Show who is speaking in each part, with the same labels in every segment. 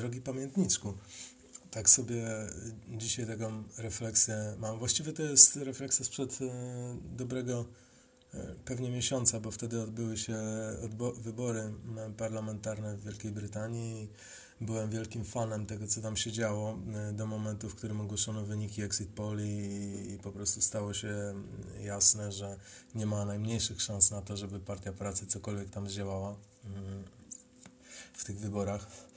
Speaker 1: drogi pamiętniczku, tak sobie dzisiaj taką refleksję mam. Właściwie to jest refleksja sprzed e, dobrego e, pewnie miesiąca, bo wtedy odbyły się wybory parlamentarne w Wielkiej Brytanii. Byłem wielkim fanem tego, co tam się działo do momentu, w którym ogłoszono wyniki exit poll i, i po prostu stało się jasne, że nie ma najmniejszych szans na to, żeby Partia Pracy cokolwiek tam zdziałała mm, w tych wyborach.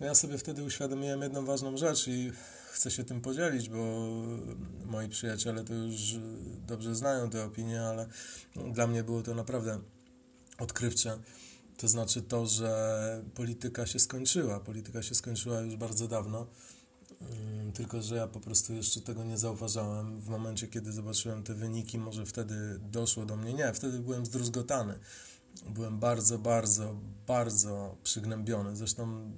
Speaker 1: Ja sobie wtedy uświadomiłem jedną ważną rzecz i chcę się tym podzielić, bo moi przyjaciele to już dobrze znają te opinie, ale dla mnie było to naprawdę odkrywcze. To znaczy to, że polityka się skończyła. Polityka się skończyła już bardzo dawno. Mm, tylko, że ja po prostu jeszcze tego nie zauważałem. W momencie, kiedy zobaczyłem te wyniki, może wtedy doszło do mnie. Nie, wtedy byłem zdruzgotany byłem bardzo, bardzo, bardzo przygnębiony. Zresztą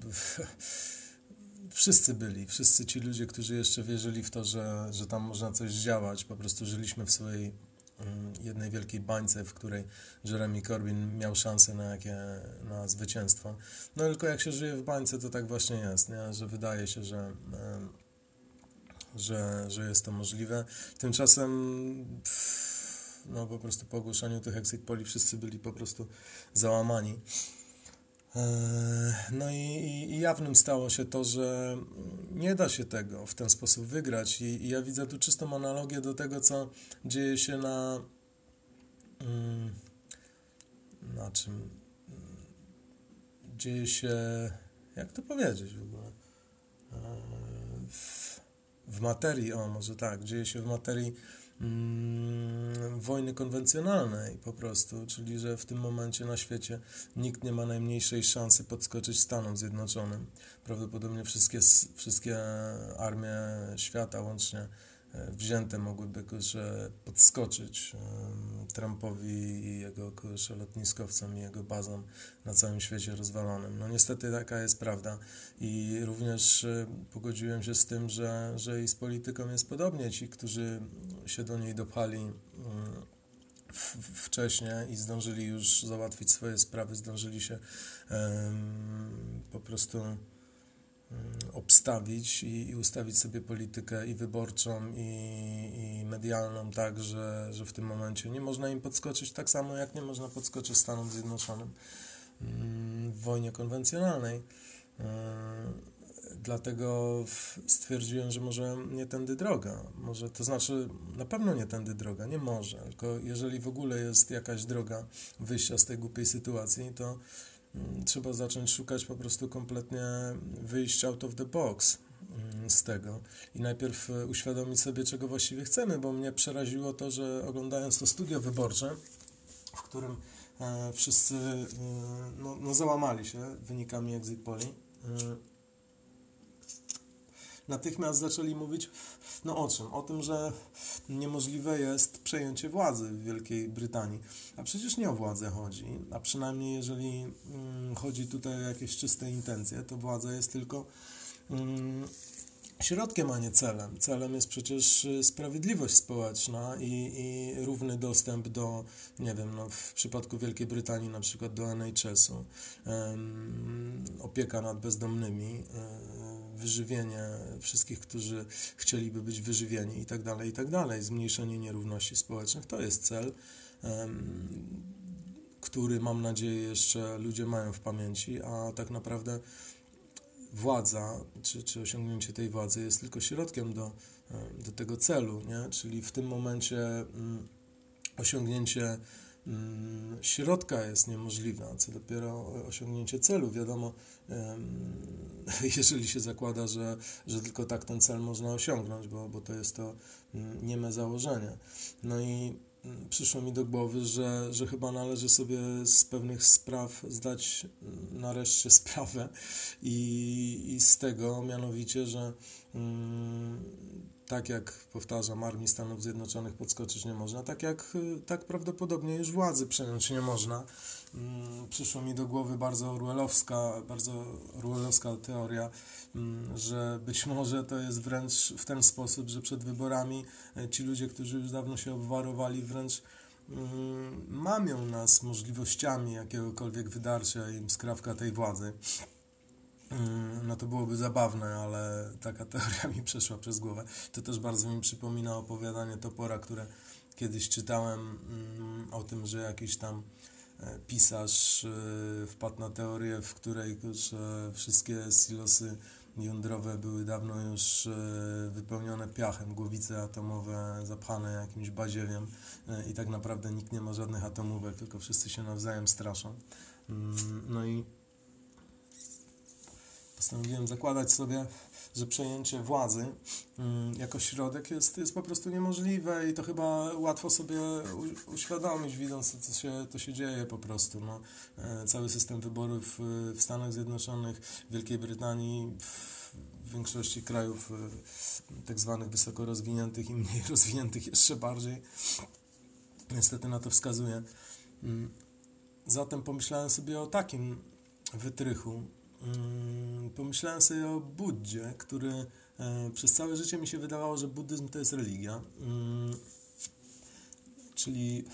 Speaker 1: wszyscy byli, wszyscy ci ludzie, którzy jeszcze wierzyli w to, że, że tam można coś działać. Po prostu żyliśmy w swojej mm, jednej wielkiej bańce, w której Jeremy Corbyn miał szansę na, jakie, na zwycięstwo. No tylko jak się żyje w bańce, to tak właśnie jest, nie? że wydaje się, że, że, że jest to możliwe. Tymczasem pff, no po prostu po ogłoszeniu tych exit poli wszyscy byli po prostu załamani. E, no i, i, jawnym stało się to, że nie da się tego w ten sposób wygrać. I, i ja widzę tu czystą analogię do tego, co dzieje się na. Mm, na czym? Dzieje się. Jak to powiedzieć w ogóle? E, w, w materii, o może tak, dzieje się w materii mm, wojny konwencjonalnej po prostu, czyli że w tym momencie na świecie nikt nie ma najmniejszej szansy podskoczyć Stanom Zjednoczonym. Prawdopodobnie wszystkie, wszystkie armie świata łącznie wzięte mogłyby kurczę, podskoczyć Trumpowi i jego lotniskowcom i jego bazom na całym świecie rozwalonym. No niestety taka jest prawda i również e, pogodziłem się z tym, że, że i z polityką jest podobnie. Ci, którzy się do niej dopali wcześniej i zdążyli już załatwić swoje sprawy, zdążyli się po prostu Mm, obstawić i, i, ustawić sobie politykę i wyborczą, i, i medialną tak, że, że w tym momencie nie można im podskoczyć, tak samo jak nie można podskoczyć Stanom Zjednoczonym mm, w wojnie konwencjonalnej. Mm, dlatego stwierdziłem, że może nie tędy droga. Może, to znaczy, na pewno nie tędy droga, nie może. Tylko jeżeli w ogóle jest jakaś droga wyjścia z tej głupiej sytuacji, to Mm, trzeba zacząć szukać po prostu kompletnie wyjść out of the box mm, z tego. I najpierw e, uświadomić sobie, czego właściwie chcemy, bo mnie przeraziło to, że oglądając to studio wyborcze, w którym e, wszyscy e, no, no, załamali się wynikami exit poli, natychmiast zaczęli mówić no o czym? O tym, że niemożliwe jest przejęcie władzy w Wielkiej Brytanii. A przecież nie o władzę chodzi, a przynajmniej jeżeli mm, chodzi tutaj o jakieś czyste intencje, to władza jest tylko mm, środkiem, a nie celem. Celem jest przecież y, sprawiedliwość społeczna i, i równy dostęp do, nie wiem, no w przypadku Wielkiej Brytanii na przykład do NHS-u, um, opieka nad bezdomnymi, um, wyżywienie wszystkich, którzy chcieliby być wyżywieni i tak dalej, i tak dalej. Zmniejszenie nierówności społecznych to jest cel, um, który mam nadzieję jeszcze ludzie mają w pamięci, a tak naprawdę władza, czy, czy osiągnięcie tej władzy jest tylko środkiem do, do tego celu, nie? czyli w tym momencie mm, osiągnięcie mm, środka jest niemożliwe, co dopiero osiągnięcie celu. Wiadomo, jeżeli się zakłada, że, że tylko tak ten cel można osiągnąć, bo, bo to jest to mm, nieme założenie. No i przyszło mi do głowy, że, że chyba należy sobie z pewnych spraw zdać nareszcie sprawę i, i z tego mianowicie, że mm, tak jak powtarzam, armii Stanów Zjednoczonych podskoczyć nie można, tak jak tak prawdopodobnie już władzy przejąć nie można. Mm, przyszło mi do głowy bardzo orwellowska, bardzo orwellowska teoria, mm, że być może to jest wręcz w ten sposób, że przed wyborami e, ci ludzie, którzy już dawno się obwarowali, wręcz mm, mamią nas możliwościami jakiegokolwiek wydarcia im skrawka tej władzy. Mm, no to byłoby zabawne, ale taka teoria mi przeszła przez głowę. To też bardzo mi przypomina opowiadanie Topora, które kiedyś czytałem mm, o tym, że jakiś tam e, pisarz e, wpadł na teorię, w której wszystkie silosy jądrowe były dawno już e, wypełnione piachem, głowice atomowe zapchane jakimś baziewiem i tak naprawdę nikt nie ma żadnych atomówek, tylko wszyscy się nawzajem straszą. Mm, no i postanowiłem zakładać sobie, że przejęcie władzy mm, jako środek jest, jest po prostu niemożliwe i to chyba łatwo sobie uświadomić, widząc co się, to się dzieje po prostu. No, e, cały system wyborów w Stanach Zjednoczonych, w Wielkiej Brytanii, w większości krajów e, tak zwanych wysoko rozwiniętych i mniej rozwiniętych jeszcze bardziej niestety na to wskazuje. Mm, zatem pomyślałem sobie o takim wytrychu, Mm, pomyślałem sobie o Buddzie, który e, przez całe życie mi się wydawało, że buddyzm to jest religia. Mm, czyli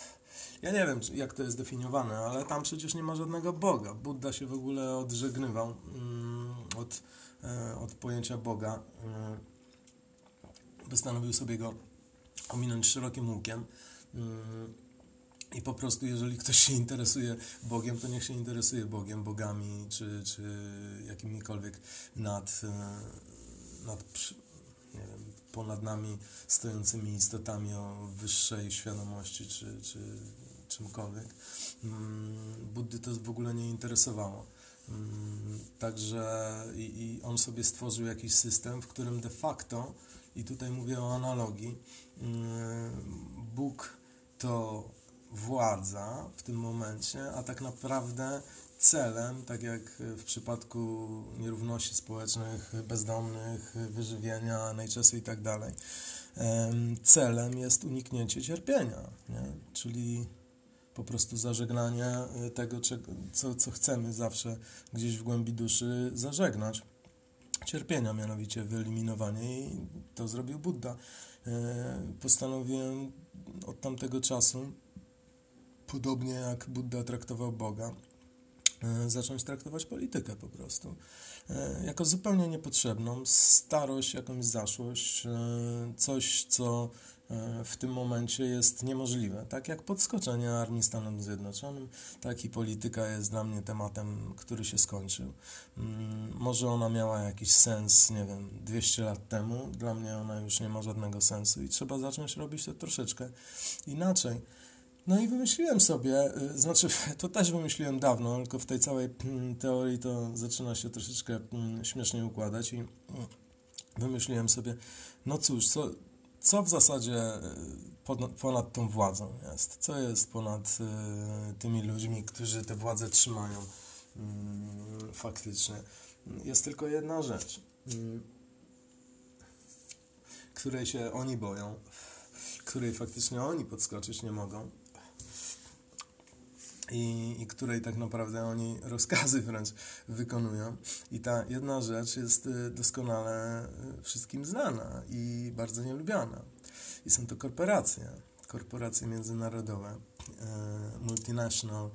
Speaker 1: ja nie wiem, jak to jest definiowane, ale tam przecież nie ma żadnego Boga. Buddha się w ogóle odżegnywał mm, od, e, od pojęcia Boga. Postanowił sobie go ominąć szerokim łukiem. I po prostu, jeżeli ktoś się interesuje Bogiem, to niech się interesuje Bogiem, bogami, czy, czy jakimikolwiek nad, e, nad nie wiem, ponad nami stojącymi istotami o wyższej świadomości, czy, czy czymkolwiek. Mm, Buddy to w ogóle nie interesowało. Mm, także i, i on sobie stworzył jakiś system, w którym de facto, i tutaj mówię o analogii, mm, Bóg to władza w tym momencie, a tak naprawdę celem, tak jak w przypadku nierówności społecznych, bezdomnych, wyżywienia, najczęściej i tak dalej, celem jest uniknięcie cierpienia, nie? czyli po prostu zażegnanie tego, co, co chcemy zawsze gdzieś w głębi duszy zażegnać. Cierpienia mianowicie, wyeliminowanie i to zrobił Buddha. E, postanowiłem od tamtego czasu podobnie jak Buddha traktował Boga, e, zacząć traktować politykę po prostu e, jako zupełnie niepotrzebną, starość, jakąś zaszłość, e, coś, co w tym momencie jest niemożliwe. Tak jak podskoczenie armii Stanom Zjednoczonym, tak i polityka jest dla mnie tematem, który się skończył. Mm, może ona miała jakiś sens, nie wiem, 200 lat temu, dla mnie ona już nie ma żadnego sensu i trzeba zacząć robić to troszeczkę inaczej. No i wymyśliłem sobie, y, znaczy to też wymyśliłem dawno, tylko w tej całej mm, teorii to zaczyna się troszeczkę mm, śmiesznie układać i mm, wymyśliłem sobie, no cóż, co, co w zasadzie y, ponad, ponad tą władzą jest? Co jest ponad y, tymi ludźmi, którzy tę władzę trzymają faktycznie? Jest tylko jedna rzecz, której się oni boją, której faktycznie oni podskoczyć nie mogą i, i której tak naprawdę oni rozkazy wręcz wykonują. I ta jedna rzecz jest y, doskonale y, wszystkim znana i bardzo nielubiana. I są to korporacje, korporacje międzynarodowe, e, multinational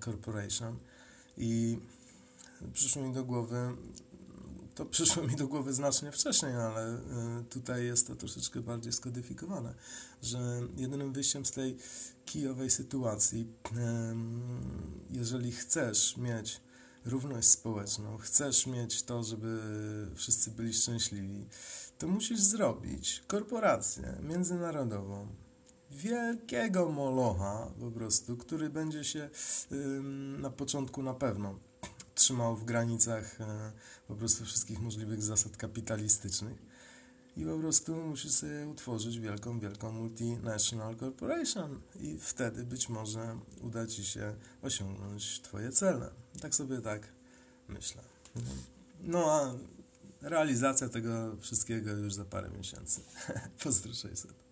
Speaker 1: corporation. I przyszło mi do głowy, to przyszło mi do głowy znacznie wcześniej, ale e, tutaj jest to troszeczkę bardziej skodyfikowane, że jedynym wyjściem z tej kijowej sytuacji, jeżeli chcesz mieć równość społeczną, chcesz mieć to, żeby wszyscy byli szczęśliwi, to musisz zrobić korporację międzynarodową, wielkiego molocha po prostu, który będzie się na początku na pewno trzymał w granicach e, po prostu wszystkich możliwych zasad kapitalistycznych i po prostu musisz sobie utworzyć wielką, wielką multinational corporation i wtedy być może uda Ci się osiągnąć Twoje cele. Tak sobie tak myślę. No a realizacja tego wszystkiego już za parę miesięcy. Pozdro 600.